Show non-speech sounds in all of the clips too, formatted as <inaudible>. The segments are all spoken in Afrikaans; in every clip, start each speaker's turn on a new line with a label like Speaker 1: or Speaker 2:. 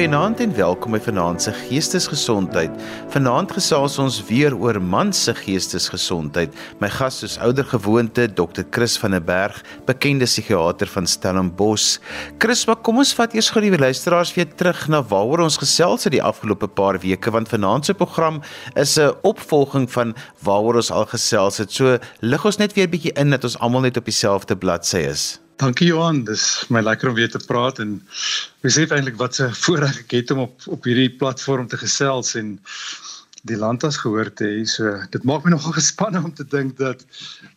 Speaker 1: Goeienaand en welkom by Vanaand se Geestesgesondheid. Vanaand gesels ons weer oor man se geestesgesondheid. My gas is ouer gewoonte Dr. Chris van der Berg, bekende psigiater van Stellenbosch. Chris, maar kom ons vat eers gou die luisteraars weer terug na waaroor ons gesels het die afgelope paar weke want vanaand se program is 'n opvolging van waaroor ons al gesels het. So lig ons net weer 'n bietjie in dat ons almal net op dieselfde bladsy is.
Speaker 2: Dankie Johan, dis my lekker om weer te praat en besef eintlik wat 'n voorreg ek het om op op hierdie platform te gesels en die land as gehoor te hê. So dit maak my nogal gespanne om te dink dat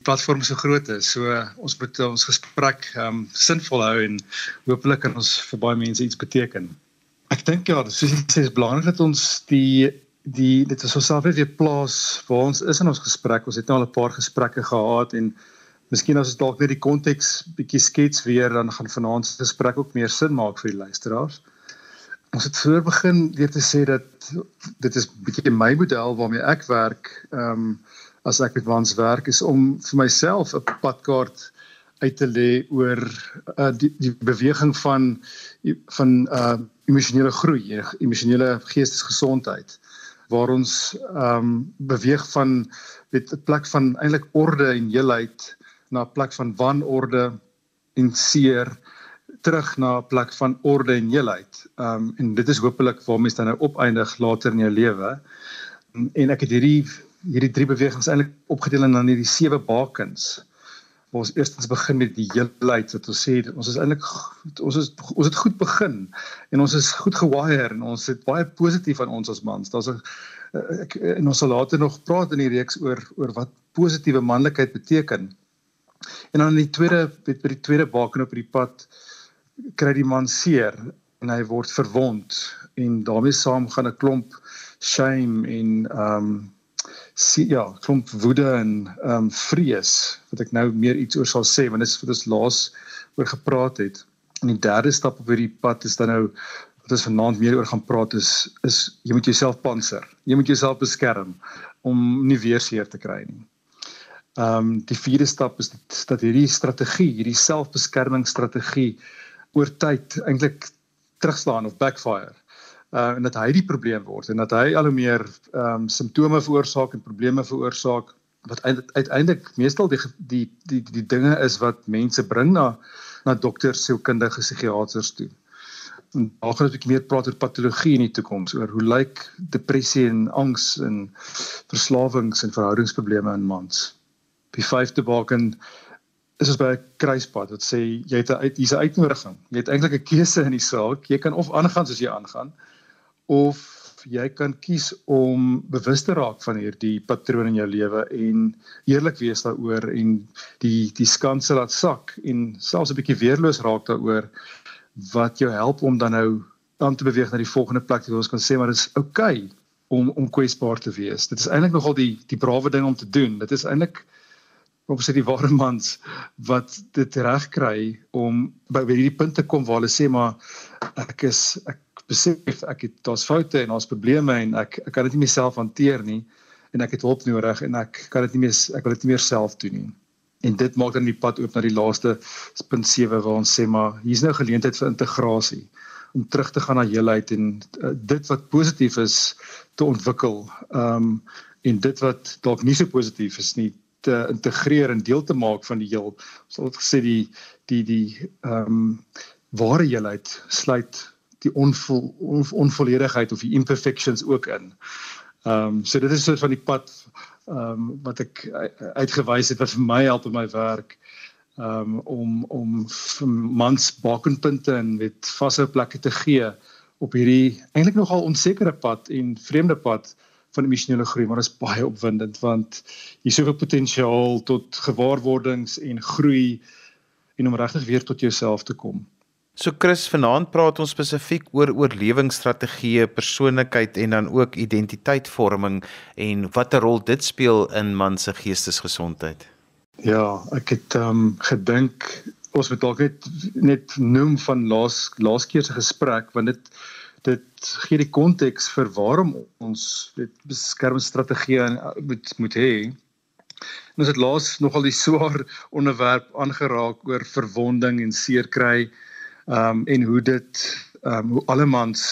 Speaker 2: platform so groot is. So ons moet ons gesprek um, sinvol hou en hopelik kan ons vir baie mense iets beteken. Ek dink ja, soos is belangrik dat ons die die dit is osself net weer plaas waar ons is in ons gesprek. Ons het nou al 'n paar gesprekke gehad en Miskien as ons dalk net die konteks bietjie skets weer dan gaan vanaand se gesprek ook meer sin maak vir die luisteraars. Ons het voor begin deur te sê dat dit is bietjie my model waarmee ek werk, ehm um, as ek met mans werk is om vir myself 'n padkaart uit te lê oor uh, die die beweging van van uh emosionele groei, emosionele geestesgesondheid waar ons ehm um, beweeg van dit 'n plek van eintlik orde en heelheid na 'n plek van wanorde en seer terug na 'n plek van orde en heelheid. Um en dit is hopelik waar mens dan nou opeindig later in jou lewe. En ek het hierdie hierdie drie bewegings eintlik opgedeel in dan hierdie sewe bakens. Ons eerstens begin met die heelheid wat ons sê ons is eintlik ons is ons het goed begin en ons is goed gewire en ons het baie positief aan ons as mans. Daar's 'n ek en ons sal later nog praat in die reeks oor oor wat positiewe manlikheid beteken. En dan in die tweede by die tweede baken op die pad kry die man seer en hy word verwond en daarmee saam gaan 'n klomp shame en ehm um, sien ja, klomp woede en ehm um, vrees wat ek nou meer iets oor sal sê want dit is wat ons laas oor gepraat het. En die derde stap op hierdie pad is dan nou wat ons vanaand meer oor gaan praat is is jy moet jouself panser. Jy moet jouself beskerm om nie weer seer te kry nie. Ehm um, die vierde stap is dat hierdie strategie, hierdie selfbeskermingsstrategie oor tyd eintlik terugslaan of backfire. Uh en dat hy die probleem word en dat hy al hoe meer ehm um, simptome veroorsaak en probleme veroorsaak wat uiteindelik meestal die die die die dinge is wat mense bring na na dokters, sielkundige, psigiaters toe. En daar gaan ons 'n bietjie meer praat oor patologie in die toekoms, oor hoe lyk depressie en angs en verslawings en verhoudingsprobleme in mans die vyfde baken is ons by 'n kruispunt wat sê jy het 'n uit hier's 'n uitnodiging. Jy het eintlik 'n keuse in die saak. Jy kan of aangaan soos jy aangaan of jy kan kies om bewus te raak van hierdie patroon in jou lewe en eerlik wees daaroor en die die skanse laat sak en selfs 'n bietjie weerloos raak daaroor wat jou help om dan nou aan te beweeg na die volgende plek waar ons kan sê maar dit is oukei okay om om kwesbaar te wees. Dit is eintlik nogal die die brawe ding om te doen. Dit is eintlik kom sê die ware mans wat dit reg kry om by hierdie punt te kom waar hulle sê maar ek is ek besef ek het daar's foute en daar's probleme en ek ek kan dit nie myself hanteer nie en ek het hulp nodig en ek kan dit nie meer ek wil dit nie meer self doen nie. En dit maak dan die pad oop na die laaste punt 7 waar ons sê maar hier's nou geleentheid vir integrasie om terug te gaan na heelheid en uh, dit wat positief is te ontwikkel. Ehm um, en dit wat dalk nie so positief is nie te integreer en deel te maak van die heel ons het gesê die die die ehm um, ware heelheid sluit die onvol on, onvolledigheid of die imperfections ook in. Ehm um, so dit is soort van die pad ehm um, wat ek uitgewys het wat vir my help in my werk ehm um, om om mans bakenpunte en met vaste plekke te gee op hierdie eintlik nogal onsekere pad en vreemde pad van emosionele groei, maar dit is baie opwindend want hier soveel potensiaal tot gewaarwordings en groei en om regtig weer tot jouself te kom.
Speaker 1: So Chris, vanaand praat ons spesifiek oor oorlewingsstrategieë, persoonlikheid en dan ook identiteitvorming en watter rol dit speel in man se geestesgesondheid.
Speaker 2: Ja, ek het ehm um, gedink ons moet dalk net net noem van laas laas keer se gesprek want dit dit gee die konteks vir waarom ons weet beskermingsstrategie moet moet hê. Ons het laas nogal die swaar <laughs> onderwerp aangeraak oor verwonding en seer kry. Ehm um, en hoe dit ehm um, hoe alle mans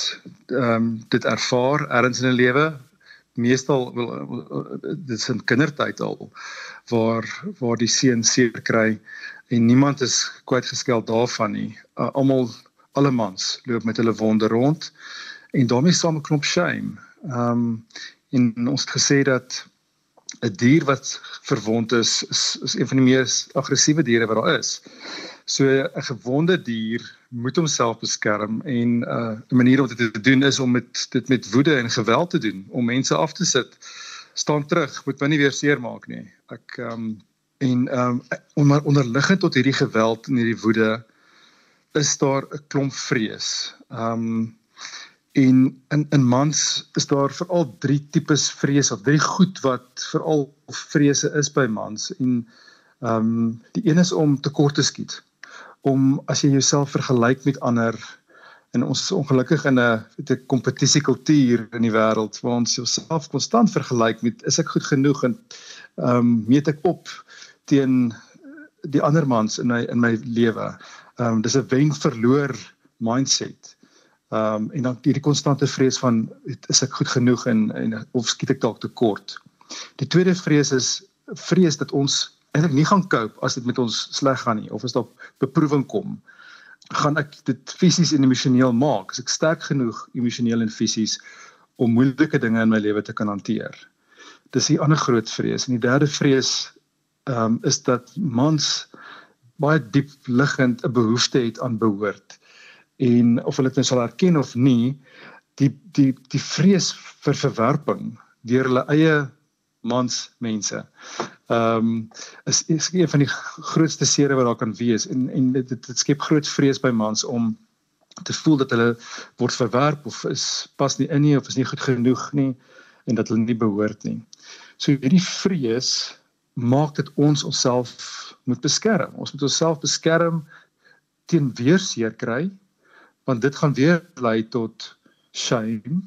Speaker 2: ehm um, dit ervaar ergens in 'n lewe meestal wel dit is 'n kindertyd al waar waar die seun seer kry en niemand is kwyt geskel daarvan nie. Uh, Almal alle mans loop met hulle wonde rond en daarmee saam 'n klomp shame. Ehm um, en ons het gesê dat 'n dier wat verwond is, is is een van die mees aggressiewe diere wat daar is. So 'n gewonde dier moet homself beskerm en 'n uh, manier om dit te doen is om met dit met woede en geweld te doen, om mense af te sit. Staan terug, moet my nie weer seermaak nie. Ek ehm um, en ehm um, onder onderliggend tot hierdie geweld en hierdie woede is daar 'n klomp vrees. Ehm um, En in in mans is daar veral drie tipes vrees of drie goed wat veral vrese is by mans en ehm um, die een is om tekort te skiet. Om as jy jouself vergelyk met ander en ons is ongelukkig in 'n 'n kompetisiekultuur in die wêreld waar ons jouself konstant vergelyk met is ek goed genoeg en ehm um, meet ek op teen die ander mans in my in my lewe. Ehm um, dis 'n wen verloor mindset. Ehm um, en dan hierdie konstante vrees van is ek goed genoeg en en of skiet ek dalk te kort. Die tweede vrees is vrees dat ons eintlik nie gaan cope as dit met ons sleg gaan nie of as daar beproewing kom. Gaan ek dit fisies en emosioneel maak? Is ek sterk genoeg emosioneel en fisies om moeilike dinge in my lewe te kan hanteer? Dis 'n ander groot vrees. En die derde vrees ehm um, is dat mans baie diep liggend 'n behoefte het aan behoort en of hulle dit nou sal erken of nie die die die vrees vir verwerping deur hulle eie mans mense. Ehm um, is is een van die grootste seere wat daar kan wees en en dit dit skep groot vrees by mans om te voel dat hulle word verwerp of is pas nie in nie of is nie goed genoeg nie en dat hulle nie behoort nie. So hierdie vrees maak dit ons onsself moet beskerm. Ons moet onsself beskerm teen weerseer kry want dit gaan weer lei tot shame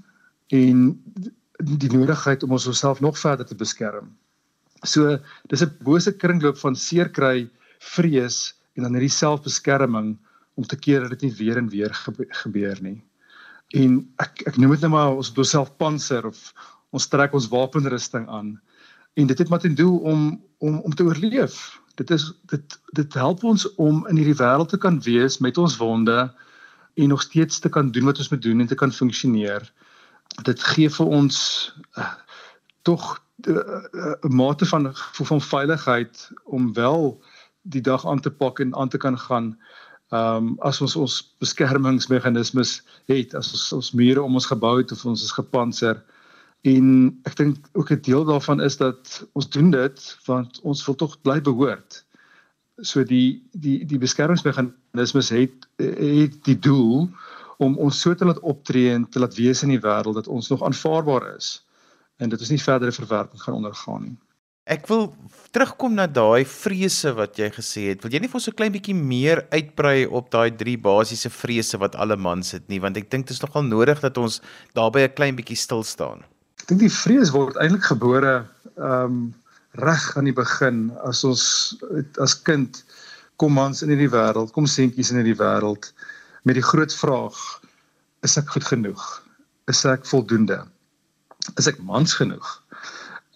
Speaker 2: en die nodigheid om ons osself nog verder te beskerm. So dis 'n bose kringloop van seer kry, vrees en dan hierdie selfbeskerming om te keer dat dit nie weer en weer gebeur nie. En ek ek noem dit nou maar ons doen self panser of ons trek ons wapenrusting aan en dit het maar ten doel om om om te oorleef. Dit is dit dit help ons om in hierdie wêreld te kan wees met ons wonde en nog steeds te kan doen wat ons moet doen en te kan funksioneer. Dit gee vir ons uh, tog eh, eh, 'n mate van gevoel van veiligheid om wel die dag aan te pak en aan te kan gaan. Ehm um, as ons ons beskermingsmeganismes het, as ons ons mure om ons gebou het of ons is gepantser en ek dink ook 'n deel daarvan is dat ons doen dit want ons wil tog bly behoort so die die die beskermingsmeganismes het het die doel om ons so te laat optree en te laat wees in die wêreld dat ons nog aanvaarbaar is en dit is nie verdere verwerping gaan ondergaan nie.
Speaker 1: Ek wil terugkom na daai vrese wat jy gesê het. Wil jy nie vir ons 'n klein bietjie meer uitbrei op daai drie basiese vrese wat alle mans het nie, want ek dink dit is nogal nodig dat ons daarbey 'n klein bietjie stil staan.
Speaker 2: Ek dink die vrees word eintlik gebore ehm um, reg aan die begin as ons as kind kom mans in hierdie wêreld, kom seentjies in hierdie wêreld met die groot vraag: is ek goed genoeg? Is ek voldoende? Is ek mans genoeg?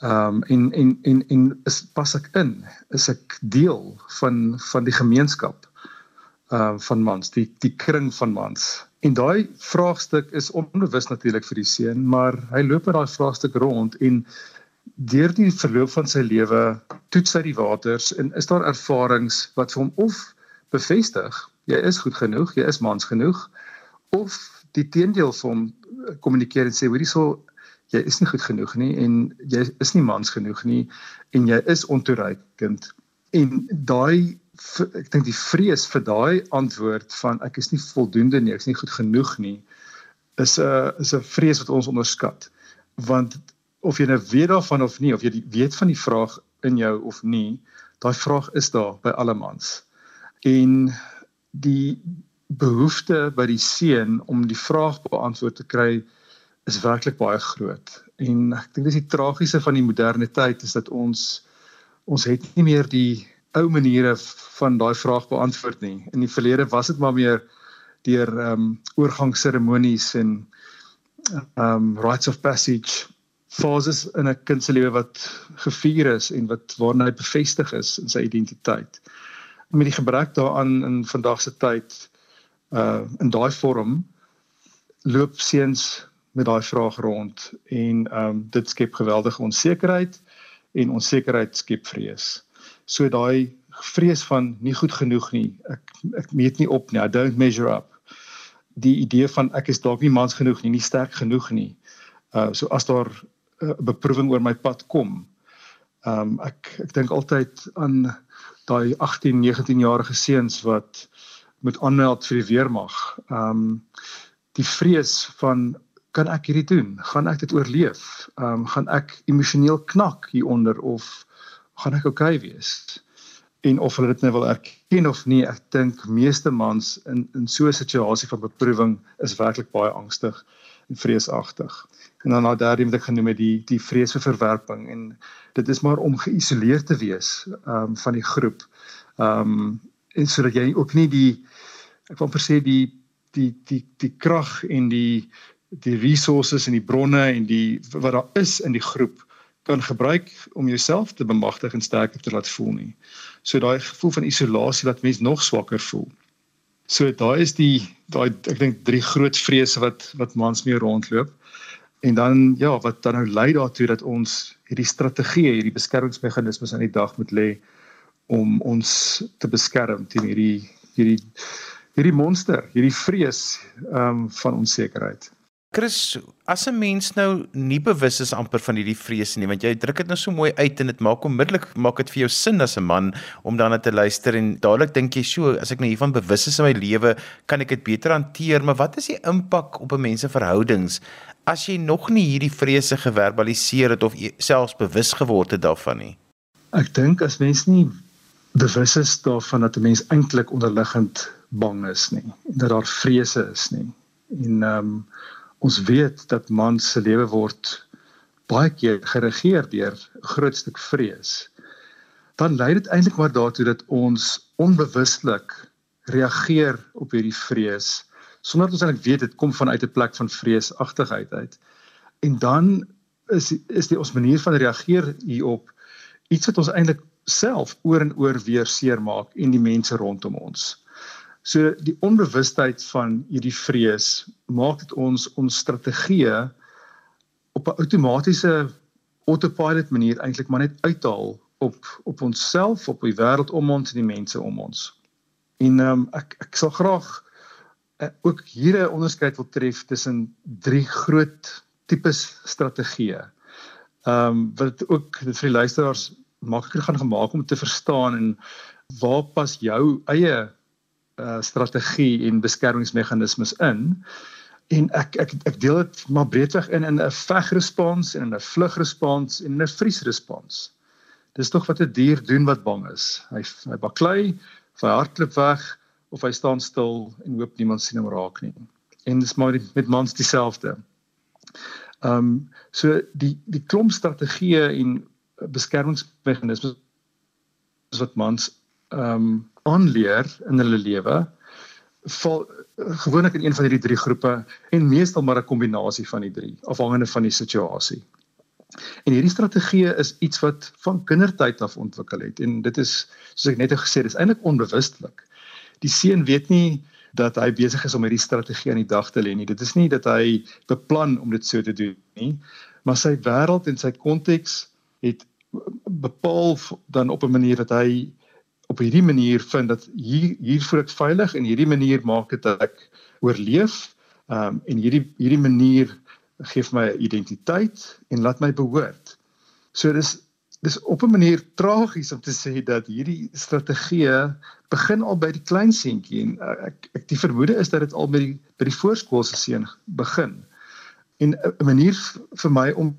Speaker 2: Ehm um, en en en en is pas ek in? Is ek deel van van die gemeenskap ehm uh, van mans, die die kring van mans? En daai vraagstuk is onbewus natuurlik vir die seun, maar hy loop met daai vraagstuk rond en deur die verloop van sy lewe toets hy die waters en is daar ervarings wat vir hom of bevestig jy is goed genoeg, jy is mans genoeg of die teendeel vir hom kommunikeer en sê hoorie so jy is nie goed genoeg nie en jy is nie mans genoeg nie en jy is ontoereikend. En daai ek dink die vrees vir daai antwoord van ek is nie voldoende nie, ek is nie goed genoeg nie is 'n is 'n vrees wat ons onderskat want of jy nou weet daarvan of nie of jy weet van die vraag in jou of nie, daai vraag is daar by alle mans. En die behoefte by die seun om die vraag beantwoord te kry is werklik baie groot. En ek dink dis die tragiese van die moderne tyd is dat ons ons het nie meer die ou maniere van daai vraag beantwoord nie. In die verlede was dit maar meer deur ehm um, oorgangsseremonies en ehm um, rites of passage fases in 'n kind se lewe wat gevier is en wat waarna hy bevestig is in sy identiteit. Met die gebrek daaraan in vandag se tyd uh in daai vorm loop seuns met daai vraag rond en ehm um, dit skep geweldige onsekerheid en onsekerheid skep vrees. So daai vrees van nie goed genoeg nie. Ek ek meet nie op nie. I don't measure up. Die idee van ek is dalk nie mans genoeg nie, nie sterk genoeg nie. Uh so as daar 'n uh, beproewing oor my pad kom. Um ek ek dink altyd aan daai 18, 19 jarige seuns wat moet aanmeld vir die weermag. Um die vrees van kan ek hierdie doen? Gaan ek dit oorleef? Um gaan ek emosioneel knak hieronder of gaan ek oukei okay wees? en of hulle dit nou wil erken of nie ek dink meeste mans in in so 'n situasie van beproewing is werklik baie angstig en vreesagtig en dan na daardie wat ek genoem het die die vrees vir verwerping en dit is maar om geïsoleer te wees um, van die groep ehm um, en sodat jy ook nie die ek wil sê die die die die krag en die die resources en die bronne en die wat daar is in die groep kan gebruik om jouself te bemagtig en sterker te laat voel nie. So daai gevoel van isolasie laat mens nog swakker voel. So daai is die daai ek dink drie groot vrese wat wat mans mee rondloop. En dan ja, wat dan nou lei daartoe dat ons hierdie strategie, hierdie beskermingsmeganismes aan die dag moet lê om ons te beskerm teen hierdie hierdie hierdie monster, hierdie vrees ehm um, van onsekerheid.
Speaker 1: Chris, as 'n mens nou nie bewus is amper van hierdie vrese nie, want jy druk dit nou so mooi uit en dit maak onmiddellik maak dit vir jou sin as 'n man om daarna te luister en dadelik dink jy so, as ek nou hiervan bewus is in my lewe, kan ek dit beter hanteer, maar wat is die impak op 'n mens se verhoudings as jy nog nie hierdie vrese geverbaliseer het of selfs bewus geword het daarvan nie?
Speaker 2: Ek dink as mens nie bewus is daarvan dat 'n mens eintlik onderliggend bang is nie, dat daar vrese is nie. En ehm um, ons weet dat man se lewe word baie keer geregeer deur groot stuk vrees dan lei dit eintlik maar daartoe dat ons onbewustelik reageer op hierdie vrees sonder dat ons eintlik weet dit kom vanuit 'n plek van vreesagtigheid uit en dan is is die ons manier van reageer hierop iets wat ons eintlik self oor en oor weer seermaak en die mense rondom ons. So die onbewustheid van hierdie vrees maak dit ons ons strategieë op 'n outomatiese autopilot manier eintlik maar net uithaal op op onsself, op die wêreld om ons en die mense om ons. En ehm um, ek ek sal graag uh, ook hier 'n onderskeid wil tref tussen drie groot tipes strategieë. Ehm um, wat ook dit vir die luisteraars makliker gaan gemaak om te verstaan en waar pas jou eie uh strategie en beskermingsmeganismes in. En ek ek ek deel dit maar breedweg in in 'n vegrespons en 'n vlugrespons en 'n vriesrespons. Dis tog wat 'n dier doen wat bang is. Hy hy baklei, hy hardloop weg of hy staan stil en hoop niemand sien hom raak nie. En dis maar met mans dieselfde. Ehm um, so die die klomp strategieë en beskermingsmeganismes wat mans ehm um, aanleer in hulle lewe val gewoonlik in een van hierdie drie groepe en meestal maar 'n kombinasie van die drie afhangende van die situasie. En hierdie strategie is iets wat van kindertyd af ontwikkel het en dit is soos ek net gesê het, is eintlik onbewustelik. Die seun weet nie dat hy besig is om hierdie strategie aan die dag te lê nie. Dit is nie dat hy beplan om dit so te doen nie, maar sy wêreld en sy konteks het bepaal dan op 'n manier dat hy op hierdie manier vind dat hier hier voel ek veilig en hierdie manier maak dit dat ek oorleef. Ehm um, en hierdie hierdie manier gee my identiteit en laat my behoort. So dis dis op 'n manier tragies om te sê dat hierdie strategie begin al by die klein seentjie en uh, ek ek die vermoede is dat dit al by die by die voorskoolse seun begin. En 'n manier vir my om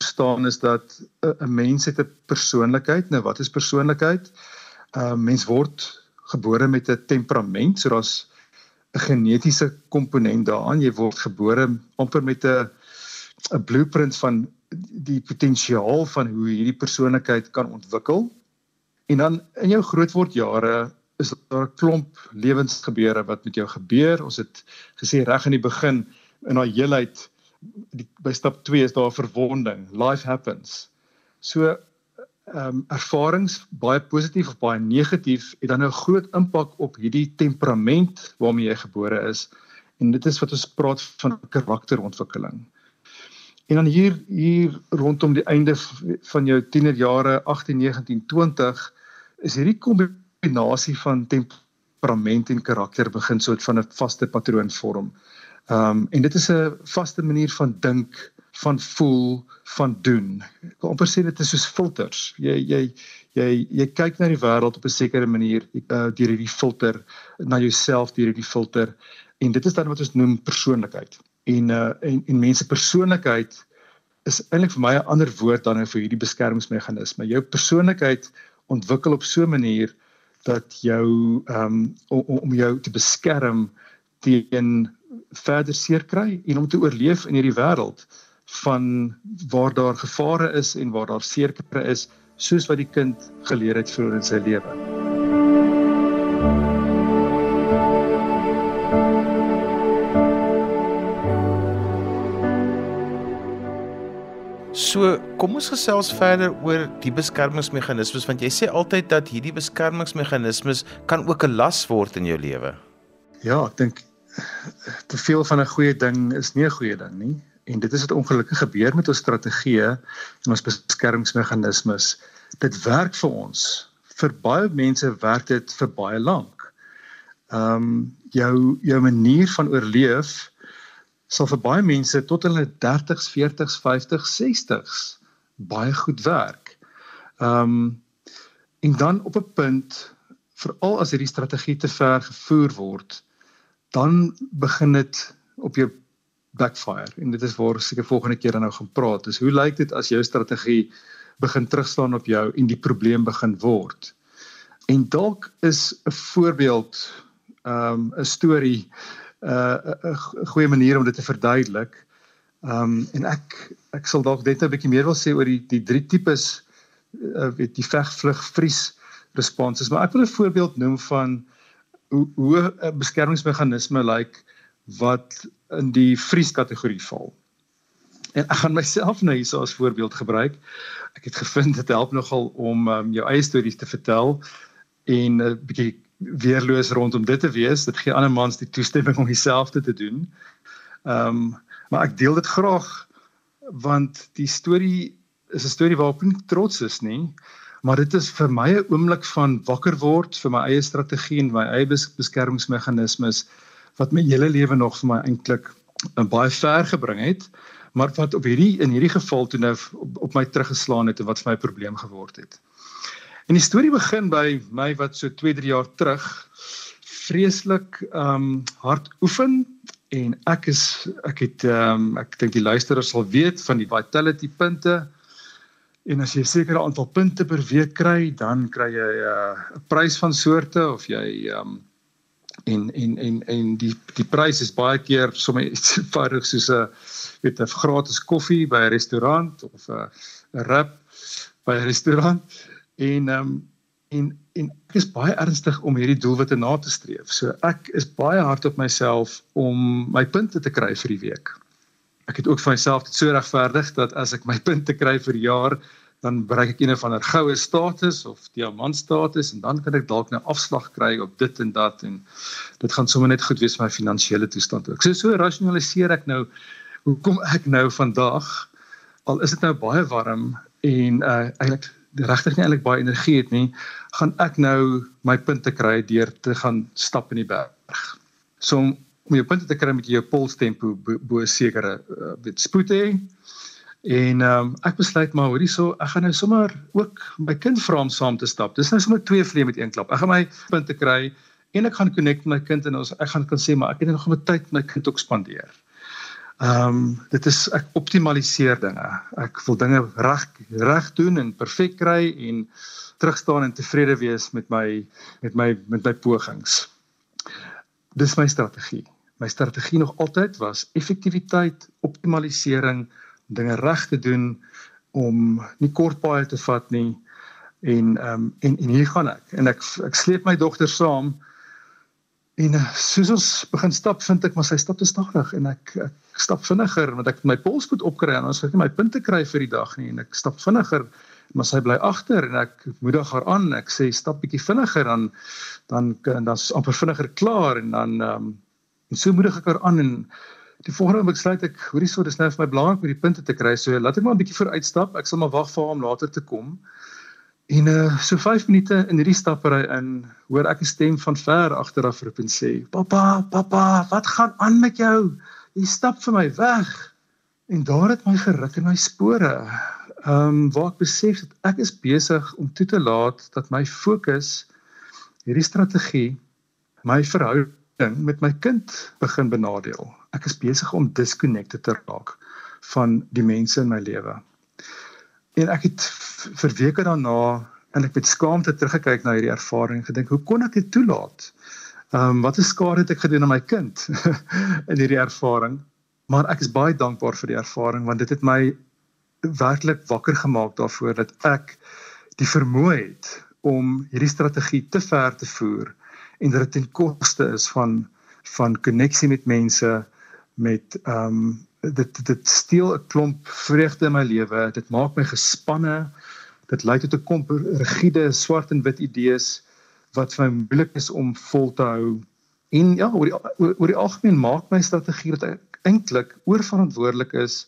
Speaker 2: staan is dat 'n mens het 'n persoonlikheid. Nou wat is persoonlikheid? Uh mens word gebore met 'n temperament, so daar's 'n genetiese komponent daaraan. Jy word gebore amper met 'n 'n blueprint van die potensiaal van hoe hierdie persoonlikheid kan ontwikkel. En dan in jou grootword jare is daar 'n klomp lewensgebeure wat met jou gebeur. Ons het gesê reg in die begin in daai heelheid die, by stap 2 is daar verwonding. Life happens. So ehm um, ervarings baie positief of baie negatief het dan 'n groot impak op hierdie temperament waarmee jy gebore is. En dit is wat ons praat van karakterontwikkeling. En dan hier hier rondom die einde van jou tienerjare 18, 19, 20 is hierdie kombinasie van temperament en karakter begin soort van 'n vaste patroon vorm. Ehm um, en dit is 'n vaste manier van dink, van voel, van doen. Ek kan amper sê dit is soos filters. Jy jy jy jy kyk na die wêreld op 'n sekere manier uh, deur hierdie filter na jouself deur hierdie filter en dit is dan wat ons noem persoonlikheid. En uh en en mense persoonlikheid is eintlik vir my 'n ander woord dan nou vir hierdie beskermingsmeganisme. Jou persoonlikheid ontwikkel op so 'n manier dat jou ehm um, om, om jou te beskerm teen verder seer kry en om te oorleef in hierdie wêreld van waar daar gevare is en waar daar kry is soos wat die kind geleer het vroeër in sy lewe.
Speaker 1: So, kom ons gesels verder oor die beskermingsmeganismes want jy sê altyd dat hierdie beskermingsmeganismes kan ook 'n las word in jou lewe.
Speaker 2: Ja, ek dink te veel van 'n goeie ding is nie 'n goeie ding nie en dit is wat ongelukkig gebeur met ons strategieë en ons beskermingsmeganismes. Dit werk vir ons. Vir baie mense werk dit vir baie lank. Ehm um, jou jou manier van oorleef sal vir baie mense tot hulle 30s, 40s, 50s, 60s baie goed werk. Ehm um, en dan op 'n punt veral as hierdie strategie te ver gevoer word, dan begin dit op jou backfire en dit is waar seker volgende keer dan nou gaan praat. Dis hoe lyk dit as jou strategie begin terugstaan op jou en die probleem begin word? En dalk is 'n voorbeeld ehm um, 'n storie 'n uh, 'n goeie manier om dit te verduidelik. Ehm um, en ek ek sal dalk net 'n bietjie meer wil sê oor die die drie tipes uh, weet die veg vlug vries responses, maar ek wil 'n voorbeeld noem van hoe hoe 'n beskermingsmeganisme lyk like, wat in die vries kategorie val. En ek gaan myself nou hierso as voorbeeld gebruik. Ek het gevind dit help nogal om um, jou eie stories te vertel en 'n uh, bietjie weerloos rondom dit te wees. Dit gee ander mans die toestemming om dieselfde te doen. Ehm um, maar ek deel dit graag want die storie is 'n storie waarop ek trots is, nê? Maar dit is vir my 'n oomblik van wakker word vir my eie strategie en my eie beskermingsmeganismes wat my hele lewe nog vir my eintlik uh, baie ver gebring het, maar wat op hierdie in hierdie geval toe nou op, op my teruggeslaan het en wat vir my 'n probleem geword het. En die storie begin by my wat so 2, 3 jaar terug vreeslik um hard oefen en ek is ek het um ek dink die luisteraars sal weet van die vitality punte. En as jy 'n sekere aantal punte per week kry, dan kry jy uh, 'n uh, prys van soorte of jy um en en en en die die prys is baie keer sommer <laughs> iets eenvoudig soos 'n weet 'n gratis koffie by 'n restaurant of 'n 'n rap by 'n restaurant en ehm um, en en ek is baie ernstig om hierdie doelwitte na te streef. So ek is baie hard op myself om my punte te kry vir die week. Ek het ook vir myself dit so regverdig dat as ek my punte kry vir die jaar, dan bereik ek een van 'n goue status of diamant status en dan kan ek dalk 'n nou afslag kry op dit en dat en dit gaan sommer net goed wees vir my finansiële toestand ook. So so rasionaliseer ek nou hoekom ek nou vandag al is dit nou baie warm en uh eintlik regtig nie eintlik baie energie het nie, gaan ek nou my punte kry deur te gaan stap in die berg. So om, om jou punte te kry met jou polstempo bo, bo sekere uh, spoed hê. En ehm um, ek besluit maar hoorie so, ek gaan nou sommer ook my kind vra om saam te stap. Dis nou sommer twee vleie met een klap. Ek gaan my punte kry en ek gaan connect met my kind en ons ek gaan kan sê maar ek het nog 'n tyd met my kind ook spandeer. Ehm um, dit is ek optimaliseer dinge. Ek wil dinge reg reg doen en perfek kry en terugstaan en tevrede wees met my met my met my pogings. Dis my strategie. My strategie nog altyd was effektiwiteit, optimalisering, dinge reg te doen om nie kort paaie te vat nie. En ehm um, en en hier gaan ek en ek ek sleep my dogter saam en uh, soos ons begin stap vind ek maar sy stap te stadig en ek ek stap vinniger want ek my pols moet opkry en ons het nie my punte kry vir die dag nie en ek stap vinniger maar sy bly agter en ek moedig haar aan ek sê stap bietjie vinniger dan dan dan's amper vinniger klaar en dan ehm um, en so moedig ek haar aan en die volgende oomblik sluit ek hoorie so dis nou vir my belangrik om die punte te kry so laat ek maar 'n bietjie vooruit stap ek sal maar wag vir haar om later te kom En uh so 5 minute in hierdie stappery in hoor ek 'n stem van ver agteraf roep en sê: "Pappa, pappa, wat gaan aan met jou? Jy stap vir my weg." En daar het my geruk in my spore. Ehm um, waar ek besef dat ek is besig om toe te laat dat my fokus hierdie strategie my verhouding met my kind begin benadeel. Ek is besig om disconnected te raak van die mense in my lewe. En ek het vir weke daarna en ek met skaamte teruggekyk na hierdie ervaring en gedink, hoe kon ek dit toelaat? Ehm um, wat 'n skade het ek gedoen aan my kind <laughs> in hierdie ervaring? Maar ek is baie dankbaar vir die ervaring want dit het my werklik wakker gemaak daarvoor dat ek die vermoë het om hierdie strategie te ver te voer en dat dit ten koste is van van koneksie met mense met ehm um, dit dit steel 'n klomp vreugde in my lewe. Dit maak my gespanne. Dit lei tot 'n klomp rigiede swart en wit idees wat vir my moeilik is om vol te hou. En ja, oor die oor, oor die algemeen maak my strategie dat ek eintlik oorverantwoordelik is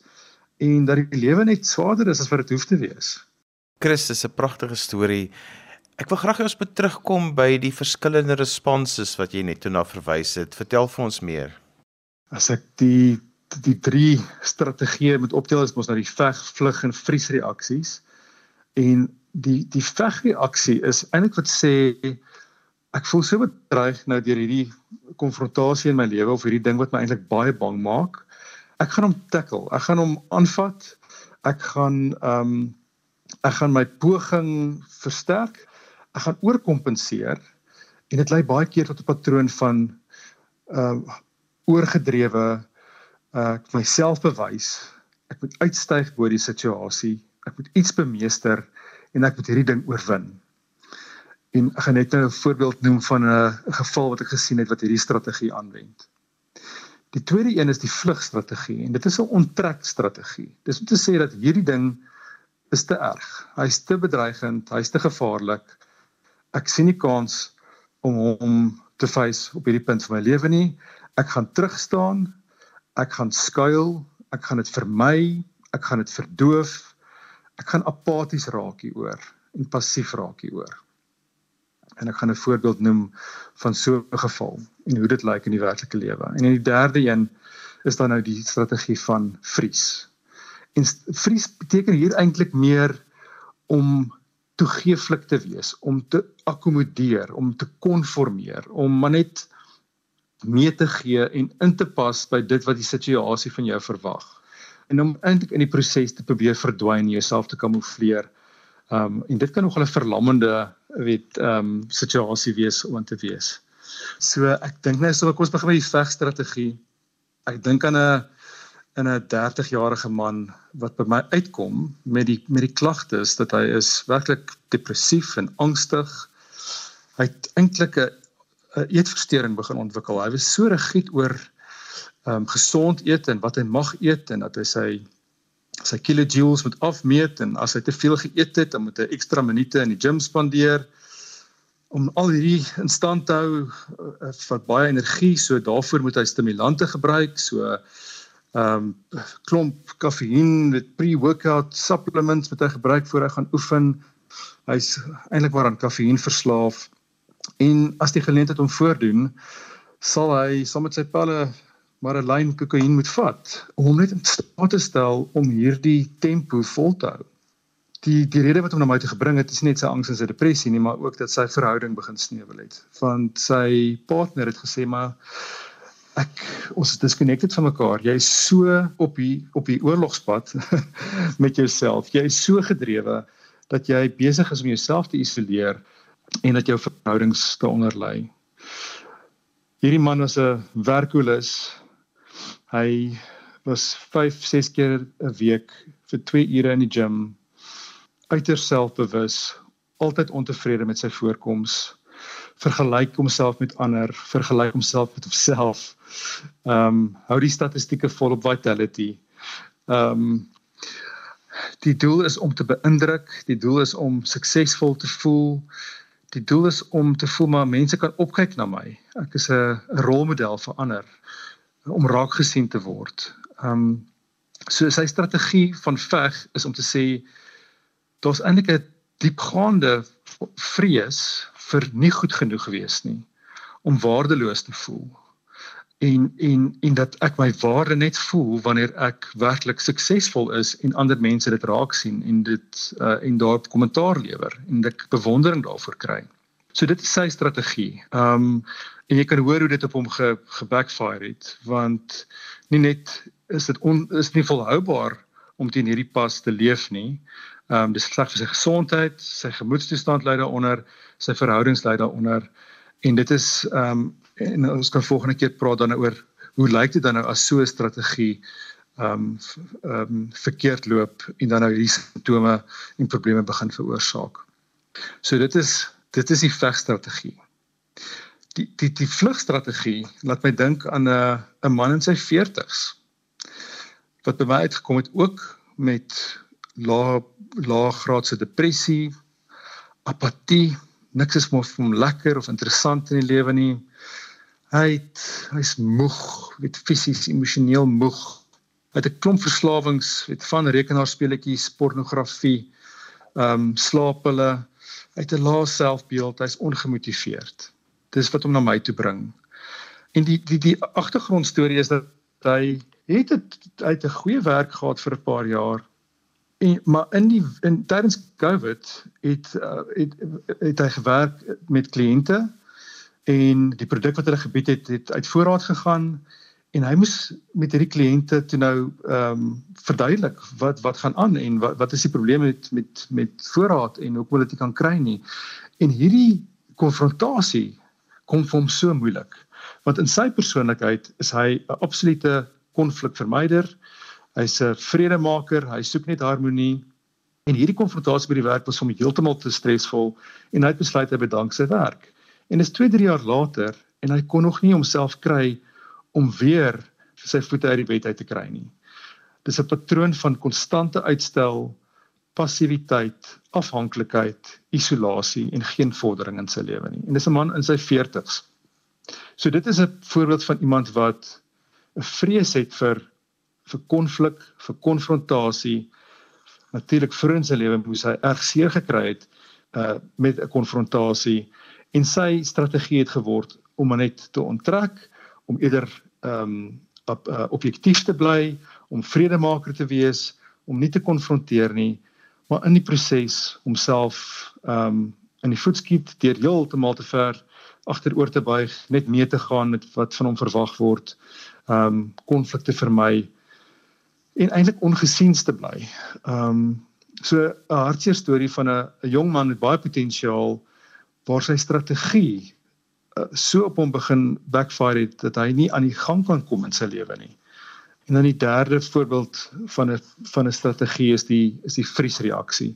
Speaker 2: en dat die lewe net swaarder is as wat dit hoef te wees.
Speaker 1: Chris is 'n pragtige storie. Ek wil graag hê ons moet terugkom by die verskillende responses wat jy net toe na verwys het. Vertel vir ons meer.
Speaker 2: As ek die die drie strategieë moet opdeel is mos nou die veg, vlug en vriesreaksies. En die die vegreaksie is eintlik wat sê ek voel so bedreig nou deur hierdie konfrontasie in my lewe of hierdie ding wat my eintlik baie bang maak. Ek gaan hom tackle. Ek gaan hom aanvat. Ek gaan ehm um, ek gaan my poging versterk. Ek gaan oorkompenseer en dit lei baie keer tot 'n patroon van ehm uh, oorgedrewe uh, myself bewys. Ek moet uitstyg bo die situasie. Ek moet iets bemeester en ek moet hierdie ding oorwin. En ek gaan net nou 'n voorbeeld noem van 'n geval wat ek gesien het wat hierdie strategie aanwend. Die tweede een is die vlugstrategie en dit is 'n onttrek strategie. Dis om te sê dat hierdie ding is te erg. Hy's te bedreigend, hy's te gevaarlik. Ek sien nie kans om hom te face op hierdie punt van my lewe nie. Ek gaan terug staan ek gaan skuil, ek gaan dit vermy, ek gaan dit verdoof. Ek gaan apaties raak hieroor en passief raak hieroor. En ek gaan 'n voorbeeld noem van so 'n geval en hoe dit lyk in die werklike lewe. En in die derde een is dan nou die strategie van vries. En vries beteken hier eintlik meer om toegeeflik te wees, om te akkommodeer, om te konformeer, om maar net mee te gee en in te pas by dit wat die situasie van jou verwag. En om eintlik in die proses te probeer verdwyn, jouself te kamoufleer. Um en dit kan nog 'n verlammende weet um situasie wees om te wees. So ek dink nou so kom ons begin met die vegstrategie. Ek dink aan 'n in 'n 30-jarige man wat by my uitkom met die met die klagtes dat hy is werklik depressief en angstig. Hy het eintlik 'n uh, eetversteuring begin ontwikkel. Hy was so rigied oor ehm um, gesond eet en wat hy mag eet en dat hy sy sy kilojoules moet afmeet en as hy te veel geëet het, dan moet hy ekstra minute in die gym spandeer om al hierdie in stand te hou uh, vir baie energie. So daarvoor moet hy stimulante gebruik, so ehm um, klomp kafeïen met pre-workout supplements wat hy gebruik voor hy gaan oefen. Hy's eintlik maar aan kafeïen verslaaf. En as die geleentheid hom voordoen, sal hy saam met sy pelle maar 'n lyn kokain moet vat om net in staat te stel om hierdie tempo vol te hou. Die die rede wat hom na my toe gebring het is net sy angs en sy depressie nie, maar ook dat sy verhouding begin sneuwel het. Want sy partner het gesê maar ek ons is disconnected van mekaar. Jy is so op die op die oorlogspad <laughs> met jouself. Jy is so gedrewe dat jy besig is om jouself te isoleer en dat jou verhoudings daaronder lê. Hierdie man was 'n werkolis. Hy was 5, 6 keer 'n week vir 2 ure in die gim uiters selfbewus altyd ontevrede met sy voorkoms vergelyk homself met ander, vergelyk homself met homself. Ehm um, hou die statistieke vol op vitality. Ehm um, die doel is om te beïndruk, die doel is om suksesvol te voel. Die doel is om te voel maar mense kan opkyk na my. Ek is 'n rolmodel vir ander om raak gesien te word. Ehm um, so sy strategie van veg is om te sê daar's eintlik 'n diepgaande vrees vir nie goed genoeg gewees nie om waardeloos te voel en en en dat ek my waarde net voel wanneer ek werklik suksesvol is en ander mense dit raak sien en dit uh, en daar kommentaar lewer en ek bewondering daarvoor kry. So dit is sy strategie. Um en jy kan hoor hoe dit op hom ge, gebackfire het want nie net is dit on, is nie volhoubaar om teen hierdie pas te leef nie. Um dis sleg vir sy gesondheid, sy gemoedstoestand lei daaronder, sy verhoudings lei daaronder en dit is um en ons kan volgende keer praat dan oor hoe lyk dit dan nou as so 'n strategie um um verkeerd loop en dan nou hierdie simptome en probleme begin veroorsaak. So dit is dit is die vegstrategie. Die die die vlugstrategie laat my dink aan 'n 'n man in sy 40s wat by my uitgekom het ook met lae lae graadse depressie, apatie, niks is meer vir hom lekker of interessant in die lewe nie. Hy het hy's moeg, weet fisies, emosioneel moeg. Hy het 'n klomp verslawings, weet van rekenaarspeletjies, pornografie, ehm um, slaaphulle. Hy het 'n lae selfbeeld, hy's ongemotiveerd. Dis wat hom na my toe bring. En die die die agtergrondstorie is dat hy het het hy het 'n goeie werk gehad vir 'n paar jaar En maar in die in tydens COVID het uh, het het hy gewerk met kliënte en die produk wat hulle gebied het het uit voorraad gegaan en hy moes met hierdie kliënte toe nou ehm um, verduidelik wat wat gaan aan en wat wat is die probleme met met met voorraad en hoekom hulle dit kan kry nie. En hierdie konfrontasie kom vir hom so moeilik want in sy persoonlikheid is hy 'n absolute konflikvermyder. Hy's 'n vredemaker, hy soek net harmonie. En hierdie konfrontasie by die werk was hom heeltemal te stresvol en hy het besluit hy bedank sy werk. En dis 2-3 jaar later en hy kon nog nie homself kry om weer sy voete uit die bed uit te kry nie. Dis 'n patroon van konstante uitstel, passiwiteit, afhanklikheid, isolasie en geen vordering in sy lewe nie. En dis 'n man in sy 40's. So dit is 'n voorbeeld van iemand wat 'n vrees het vir vir konflik, vir konfrontasie. Natuurlik vir in sy lewe moes hy erg seer gekry het uh met 'n konfrontasie en sy strategie het geword om net te onttrek, om eerder ehm um, op, uh, objektief te bly, om vredemaker te wees, om nie te konfronteer nie, maar in die proses homself ehm um, in die voetskiet deur heeltemal te ver agteroor te buig, net mee te gaan met wat van hom verwag word, ehm um, konflikte vermy en eintlik ongesiens te bly. Ehm um, so 'n hartseer storie van 'n jong man met baie potensiaal waar sy strategie uh, so op hom begin backfire het dat hy nie aan die gang kan kom in sy lewe nie. En dan die derde voorbeeld van 'n van 'n strategie is die is die vriesreaksie.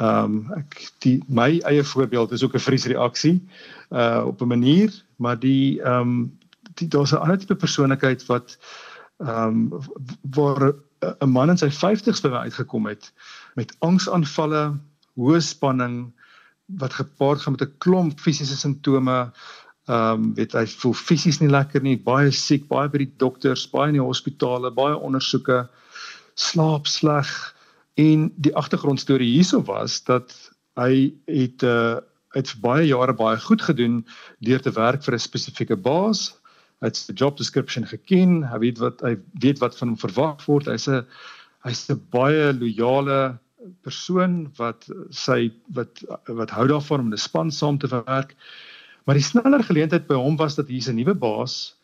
Speaker 2: Ehm um, ek die my eie voorbeeld is ook 'n vriesreaksie uh op 'n manier, maar die ehm um, die daar's 'n ander tipe persoonlikheid wat ehm um, waar 'n man in sy 50's by my uitgekom het met angsaanvalle, hoë spanning wat gepaard gaan met 'n klomp fisiese simptome. Ehm um, weet hy voel fisies nie lekker nie, baie siek, baie by die dokters, baie in die hospitale, baie ondersoeke, slaap sleg en die agtergrondstorie hierso was dat hy het 'n uh, het vir baie jare baie goed gedoen deur te werk vir 'n spesifieke baas hy het sy job description geken, hy weet wat hy weet wat van hom verwag word. Hy's 'n hy's 'n baie loyale persoon wat sy wat wat hou daarvan om 'n span saam te werk. Maar die sneller geleentheid by hom was dat hier's 'n nuwe baas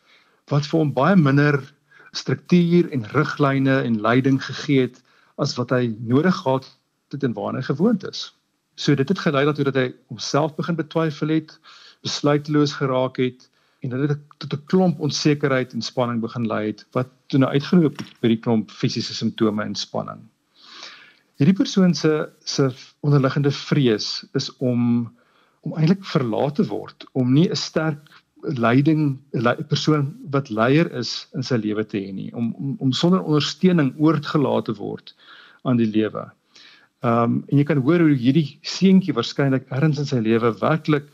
Speaker 2: wat vir hom baie minder struktuur en riglyne en leiding gegee het as wat hy nodig gehad het en waarna hy gewoond is. So dit het gelei daartoe dat hy homself begin betwyfel het, besluiteloos geraak het en dit het tot 'n klomp onsekerheid en spanning begin lei het wat toe nou uitgeloop het by die klomp fisiese simptome en spanning. Hierdie persoon se se onderliggende vrees is om om eintlik verlaat te word, om nie 'n sterk leiding 'n persoon wat leier is in sy lewe te hê nie, om om om sonder ondersteuning oorgelaat te word aan die lewe. Ehm um, en jy kan hoor hoe hierdie seentjie waarskynlik ergens in sy lewe werklik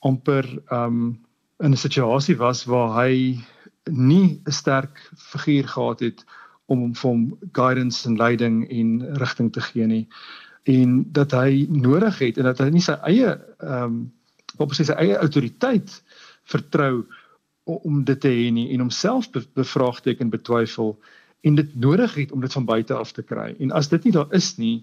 Speaker 2: amper ehm um, in 'n situasie was waar hy nie 'n sterk figuur gehad het om hom vir guidance en leiding en rigting te gee nie en dat hy nodig het en dat hy nie sy eie ehm um, op sy eie autoriteit vertrou om dit te hê nie en homself be bevraagteken betwyfel en dit nodig het om dit van buite af te kry en as dit nie daar is nie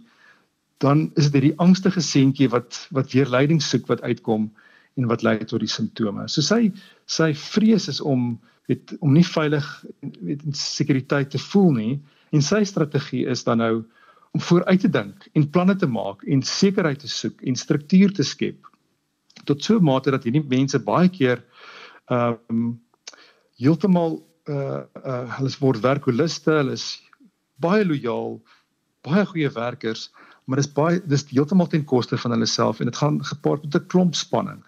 Speaker 2: dan is dit hierdie angstige seentjie wat wat weer leiding soek wat uitkom en wat lei tot die simptome. So sy sy vrees is om weet om nie veilig weet in sekuriteit te voel nie. En sy strategie is dan nou om vooruit te dink en planne te maak en sekerheid te soek en struktuur te skep tot so 'n mate dat hierdie mense baie keer ehm um, heeltemal uh uh hulle word werkoliste, hulle is baie lojaal, baie goeie werkers, maar dis baie dis heeltemal ten koste van hulle self en dit gaan gepaard met 'n klomp spanning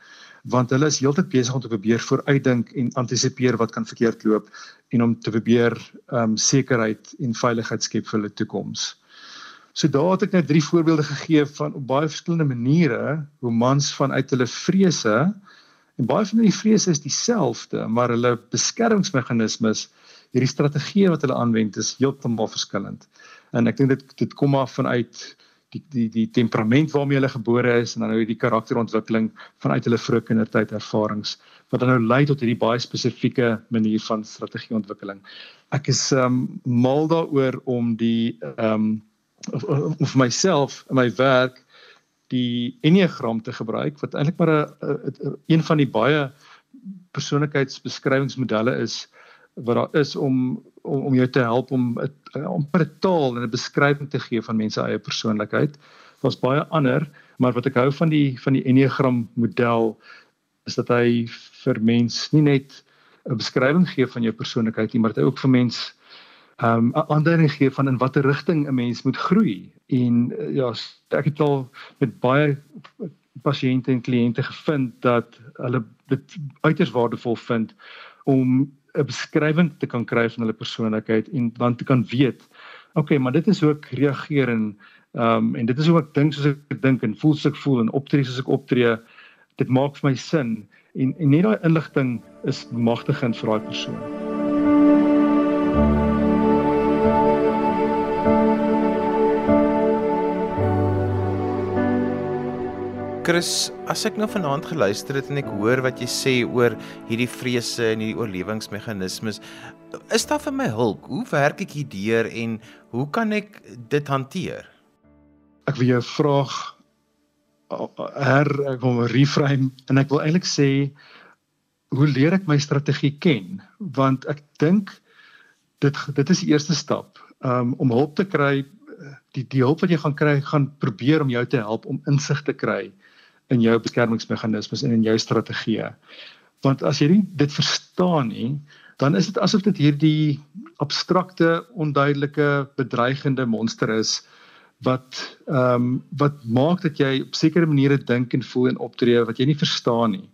Speaker 2: want hulle is heeltyd besig om te probeer vooruitdink en antisipeer wat kan verkeerd loop en om te probeer ehm um, sekerheid en veiligheid skep vir hulle toekoms. So daar het ek nou drie voorbeelde gegee van op baie verskillende maniere hoe mans vanuit hulle vrese en baie van die vrese is dieselfde, maar hulle beskermingsmeganismes, hierdie strategieë wat hulle aanwend is heeltemal verskillend. En ek dink dit dit kom af vanuit die die die temperament waarmee hulle gebore is en dan nou die karakterontwikkeling vanuit hulle vroeë kindertyd ervarings wat dan nou lei tot hierdie baie spesifieke manier van strategieontwikkeling. Ek is um mal daaroor om die um of, of myself in my werk die enneagram te gebruik wat eintlik maar 'n een van die baie persoonlikheidsbeskrywingsmodelle is wat daar is om om om jou te help om om 'n taal en 'n beskrywing te gee van mense eie persoonlikheid. Daar's baie ander, maar wat ek hou van die van die Enneagram model is dat hy vir mens nie net 'n beskrywing gee van jou persoonlikheid nie, maar dit ook vir mens um 'n aanduiding gee van in watter rigting 'n mens moet groei. En ja, ek het al met baie pasiënte en kliënte gevind dat hulle dit uiters waardevol vind om 'n beskrywing te kan kry van hulle persoonlikheid en dan te kan weet, okay, maar dit is hoe ek reageer en ehm um, en dit is hoe ek dink soos ek dink en voel soos ek voel en optree soos ek optree. Dit maak vir my sin en en net daai inligting is magtigend vir daai persoon.
Speaker 1: Chris, as ek nou vanaand geluister het en ek hoor wat jy sê oor hierdie vrese en hierdie oorlewingsmeganismes, is daar vir my hulp? Hoe werk ek hierdeur en hoe kan ek dit hanteer?
Speaker 2: Ek wil jou vraag her ek wil reframe en ek wil eintlik sê hoe leer ek my strategie ken? Want ek dink dit dit is die eerste stap um, om hulp te kry die die hulp wat jy gaan kry gaan probeer om jou te help om insig te kry in jou beskermingsmeganismes en in jou strategieë. Want as jy dit verstaan nie, dan is dit asof dit hierdie abstrakte, onduidelike, bedreigende monster is wat ehm um, wat maak dat jy op sekere maniere dink en voel en optree wat jy nie verstaan nie.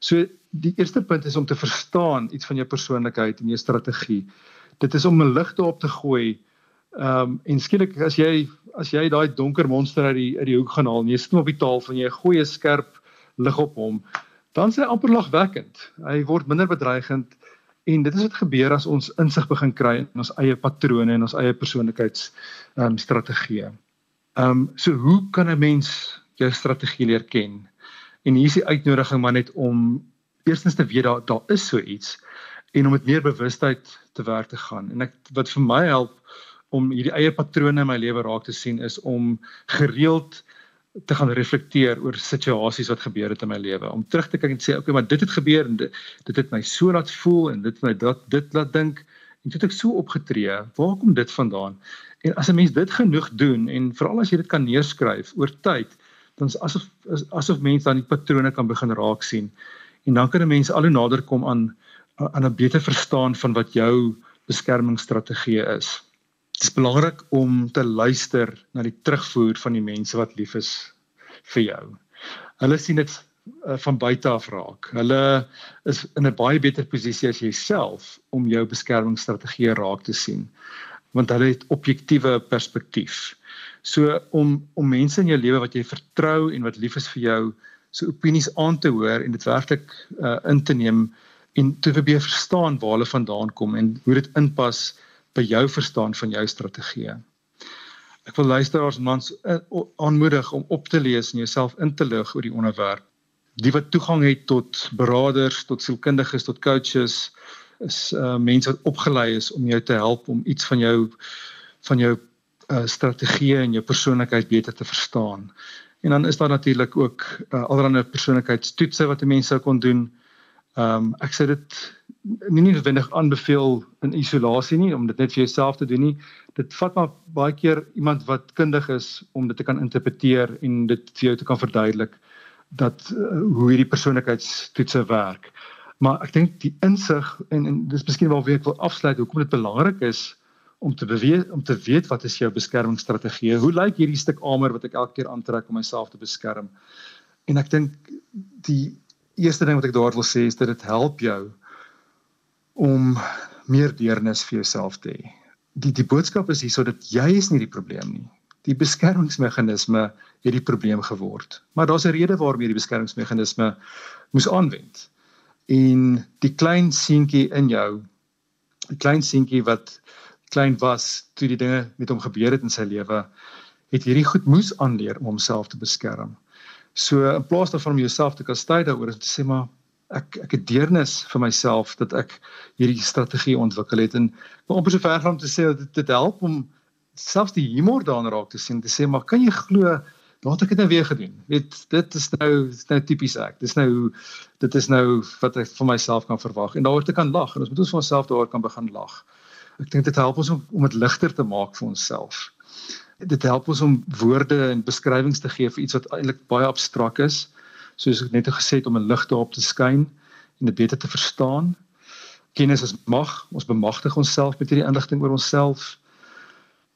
Speaker 2: So die eerste punt is om te verstaan iets van jou persoonlikheid en jou strategie. Dit is om 'n lig te op te gooi Ehm um, en skielik as jy as jy daai donker monster uit die uit die hoek gaan haal en jy sit hom op die tafel en jy gooi 'n skerp lig op hom, dan sê hy amper lagwekkend. Hy word minder bedreigend en dit is wat gebeur as ons insig begin kry in ons eie patrone en ons eie persoonlikheids ehm um, strategieë. Ehm um, so hoe kan 'n mens jou strategie leer ken? En hier is die uitnodiging maar net om eerstens te weet daar daar is so iets en om met meer bewustheid te werk te gaan. En ek wat vir my help om hierdie eie patrone in my lewe raak te sien is om gereeld te gaan reflekteer oor situasies wat gebeur het in my lewe. Om terug te kyk en sê okay maar dit het gebeur en dit, dit het my so laat voel en dit my dat dit laat dink. En dit ek so opgetree. Waar kom dit vandaan? En as 'n mens dit genoeg doen en veral as jy dit kan neerskryf oor tyd dan is asof asof mense dan die patrone kan begin raak sien. En dan kan 'n mens al hoe nader kom aan aan 'n beter verstaan van wat jou beskermingsstrategie is Dit is belangrik om te luister na die terugvoer van die mense wat lief is vir jou. Hulle sien dit uh, van buite af raak. Hulle is in 'n baie beter posisie as jouself om jou beskermingsstrategie raak te sien want hulle het objektiewe perspektief. So om om mense in jou lewe wat jy vertrou en wat lief is vir jou se so opinies aan te hoor en dit werklik uh, in te neem en te probeer verstaan waar hulle vandaan kom en hoe dit inpas by jou verstaan van jou strategie. Ek wil luisteraars mans uh, aanmoedig om op te lees en jouself in te lig oor die onderwerp die wat toegang het tot beraders, tot sielkundiges, tot coaches is uh mense wat opgelei is om jou te help om iets van jou van jou uh strategie en jou persoonlikheid beter te verstaan. En dan is daar natuurlik ook uh allerlei persoonlikheidstoetse wat 'n mens sou kon doen. Um ek sê dit nie noodwendig aanbeveel in isolasie nie om dit net vir jouself te doen nie. Dit vat maar baie keer iemand wat kundig is om dit te kan interpreteer en dit vir jou te kan verduidelik dat uh, hoe hierdie persoonlikheidstoetse werk. Maar ek dink die insig en, en dis miskien waar ek wil afsluit hoekom dit belangrik is om te beweeg om te weet wat is jou beskermingsstrategie? Hoe lyk hierdie stuk armor wat ek elke keer aantrek om myself te beskerm? En ek dink die eerste ding wat ek daar wil sê is dat dit help jou om meer deernis vir jouself te hê. Die die boodskap is hierso dat jy is nie die probleem nie die beskermingsmeganisme het die probleem geword. Maar daar's 'n rede waarom hierdie beskermingsmeganisme moes aanwend. En die klein seentjie in jou, die klein seentjie wat klein was toe die dinge met hom gebeur het in sy lewe, het hierdie goed moes aanleer om homself te beskerm. So in plaas daarvan om jouself te kastei daaroor om te sê maar ek ek het deernis vir myself dat ek hierdie strategie ontwikkel het. En om op so ver gaan om te sê dat dit, dit help om selfs die humor daarin raak te sien te sê maar kan jy glo laat ek dit nou weer gedoen. Weet dit is nou is nou tipies ek. Dis nou dit is nou wat ek vir myself kan verwag en daaroor te kan lag en ons moet ons vir onsself daaroor kan begin lag. Ek dink dit help ons om om dit ligter te maak vir onsself dit help ons om woorde en beskrywings te gee vir iets wat eintlik baie abstrakt is soos ek net gesê het om 'n lig daarop te skyn en dit beter te verstaan kennis is mag ons bemagtig onsself met hierdie inligting oor onsself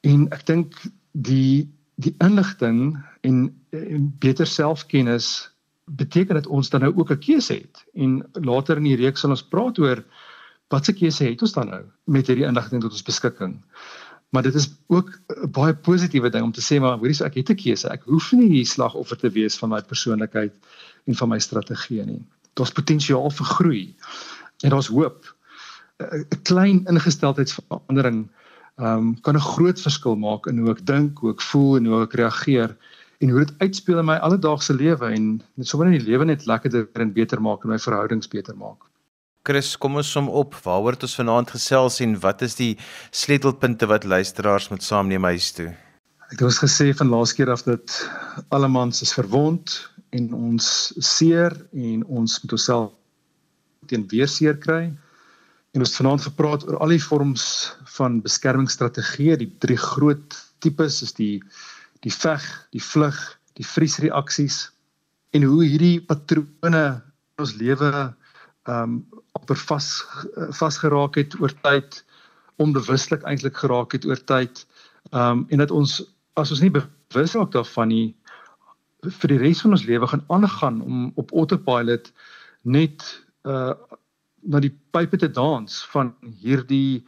Speaker 2: En ek dink die die inligting en, en beter selfkennis beteken dat ons dan nou ook 'n keuse het. En later in die reeks sal ons praat oor watse keuse het ons dan nou met hierdie inligting tot ons beskikking. Maar dit is ook 'n baie positiewe ding om te sê maar hoorie so ek het 'n keuse. Ek hoef nie die slagoffer te wees van my persoonlikheid en van my strategie nie. Daar's potensiaal vir groei. En daar's hoop. 'n klein ingesteldheidsverandering um, kan 'n groot verskil maak in hoe ek dink, hoe ek voel en hoe ek reageer en hoe dit uitspeel in my alledaagse lewe en net sommer in die lewe net lekkerder en beter maak en my verhoudings beter maak.
Speaker 1: Chris, kom ons som op. Waaroor het ons vanaand gesels en wat is die sleutelpunte wat luisteraars moet saamneem huis toe?
Speaker 2: Ek het ons gesê van laas keer af dat allemans is verwond en ons seer en ons moet onsself teen weerseer kry. En ons het vanaand gepraat oor al die vorms van beskermingsstrategieë, die drie groot tipes is die die veg, die vlug, die vriesreaksies en hoe hierdie patrone in ons lewe ehm um, amper vas vasgeraak het oor tyd, onbewuslik eintlik geraak het oor tyd. Ehm um, en dat ons as ons nie bewus raak daarvan nie vir die res van ons lewe gaan aangaan om op autopilot net uh na die pype te dans van hierdie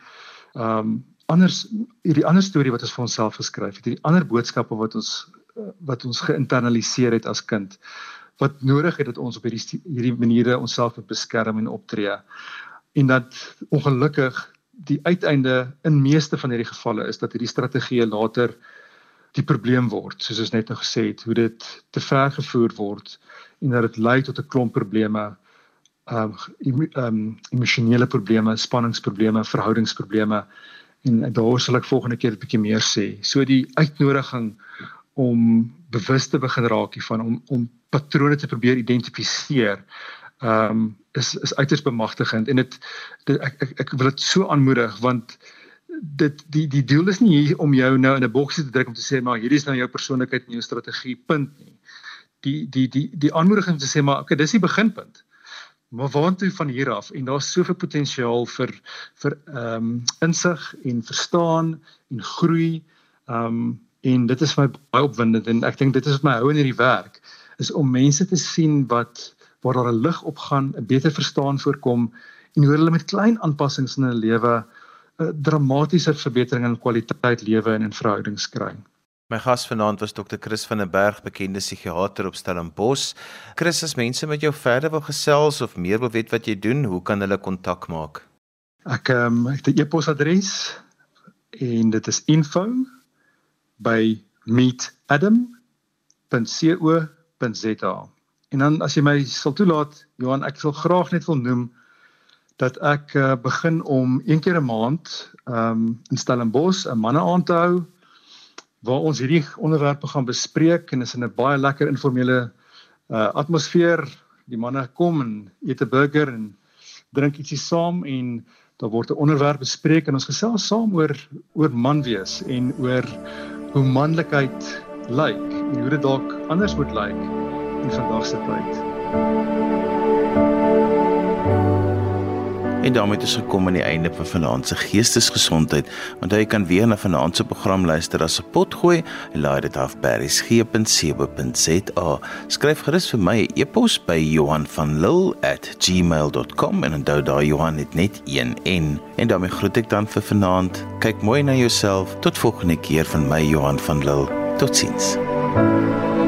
Speaker 2: ehm um, anders hierdie ander storie wat ons vir onsself geskryf het, hierdie ander boodskappe wat ons wat ons geïnternaliseer het as kind wat nodig het dat ons op hierdie hierdie maniere onsself moet beskerm en optree. En dat ongelukkig die uiteinde in meeste van hierdie gevalle is dat hierdie strategieë later die probleem word, soos ons net nou gesê het, hoe dit te ver gevoer word en dat dit lei tot 'n klomp probleme ehm um, um, emosionele probleme, spanningsprobleme, verhoudingsprobleme en daar sal ek volgende keer 'n bietjie meer sê. So die uitnodiging om bewus te begin raak hiervan om om patrone te probeer identifiseer ehm um, is is uiters bemagtigend en dit ek, ek ek wil dit so aanmoedig want dit die die doel is nie hier om jou nou in 'n boksie te druk om te sê maar hierdie is nou jou persoonlikheid en jou strategie punt nie. Die die die die aanmoediging om te sê maar okay dis die beginpunt Maar waantoe van hier af en daar's soveel potensiaal vir vir ehm um, insig en verstaan en groei. Ehm um, en dit is my baie opwindend en ek dink dit is wat my hou in hierdie werk is om mense te sien wat waar daar 'n lig opgaan, 'n beter verstaan voorkom en hoe hulle met klein aanpassings in hulle lewe 'n dramatiese verbetering in kwaliteit lewe en in verhoudings kry.
Speaker 1: My gas vanaand was Dr. Chris van der Berg, bekende psigiater op Stellenbosch. Chris, as mense met jou verder wil gesels of meer wil weet wat jy doen, hoe kan hulle kontak maak?
Speaker 2: Ek ehm um, het 'n e-posadres en dit is info@meetadam.co.za. En dan as jy my sal toelaat, Johan, ek sal graag net wil noem dat ek uh, begin om een keer 'n maand um, in Stellenbosch 'n manne aand te hou waar ons hierdie onderwerpe gaan bespreek en is in 'n baie lekker informele uh, atmosfeer. Die manne kom en eet 'n burger en drink ietsie saam en daar word 'n onderwerp bespreek en ons gesels saam oor oor man wees en oor hoe manlikheid lyk en hoe dit dalk anders moet lyk in vandag se tyd.
Speaker 1: En daarmee het ons gekom aan die einde van vanaand se geestesgesondheid. Onthou jy kan weer na vanaand se program luister as 'n potgooi laai dit af by resgep.co.za. Skryf gerus vir my 'n e e-pos by Johanvanlull@gmail.com en onthou daai Johan het net een N. En daarmee groet ek dan vir vanaand. Kyk mooi na jouself. Tot volgende keer van my Johan van Lill. Totsiens. thank you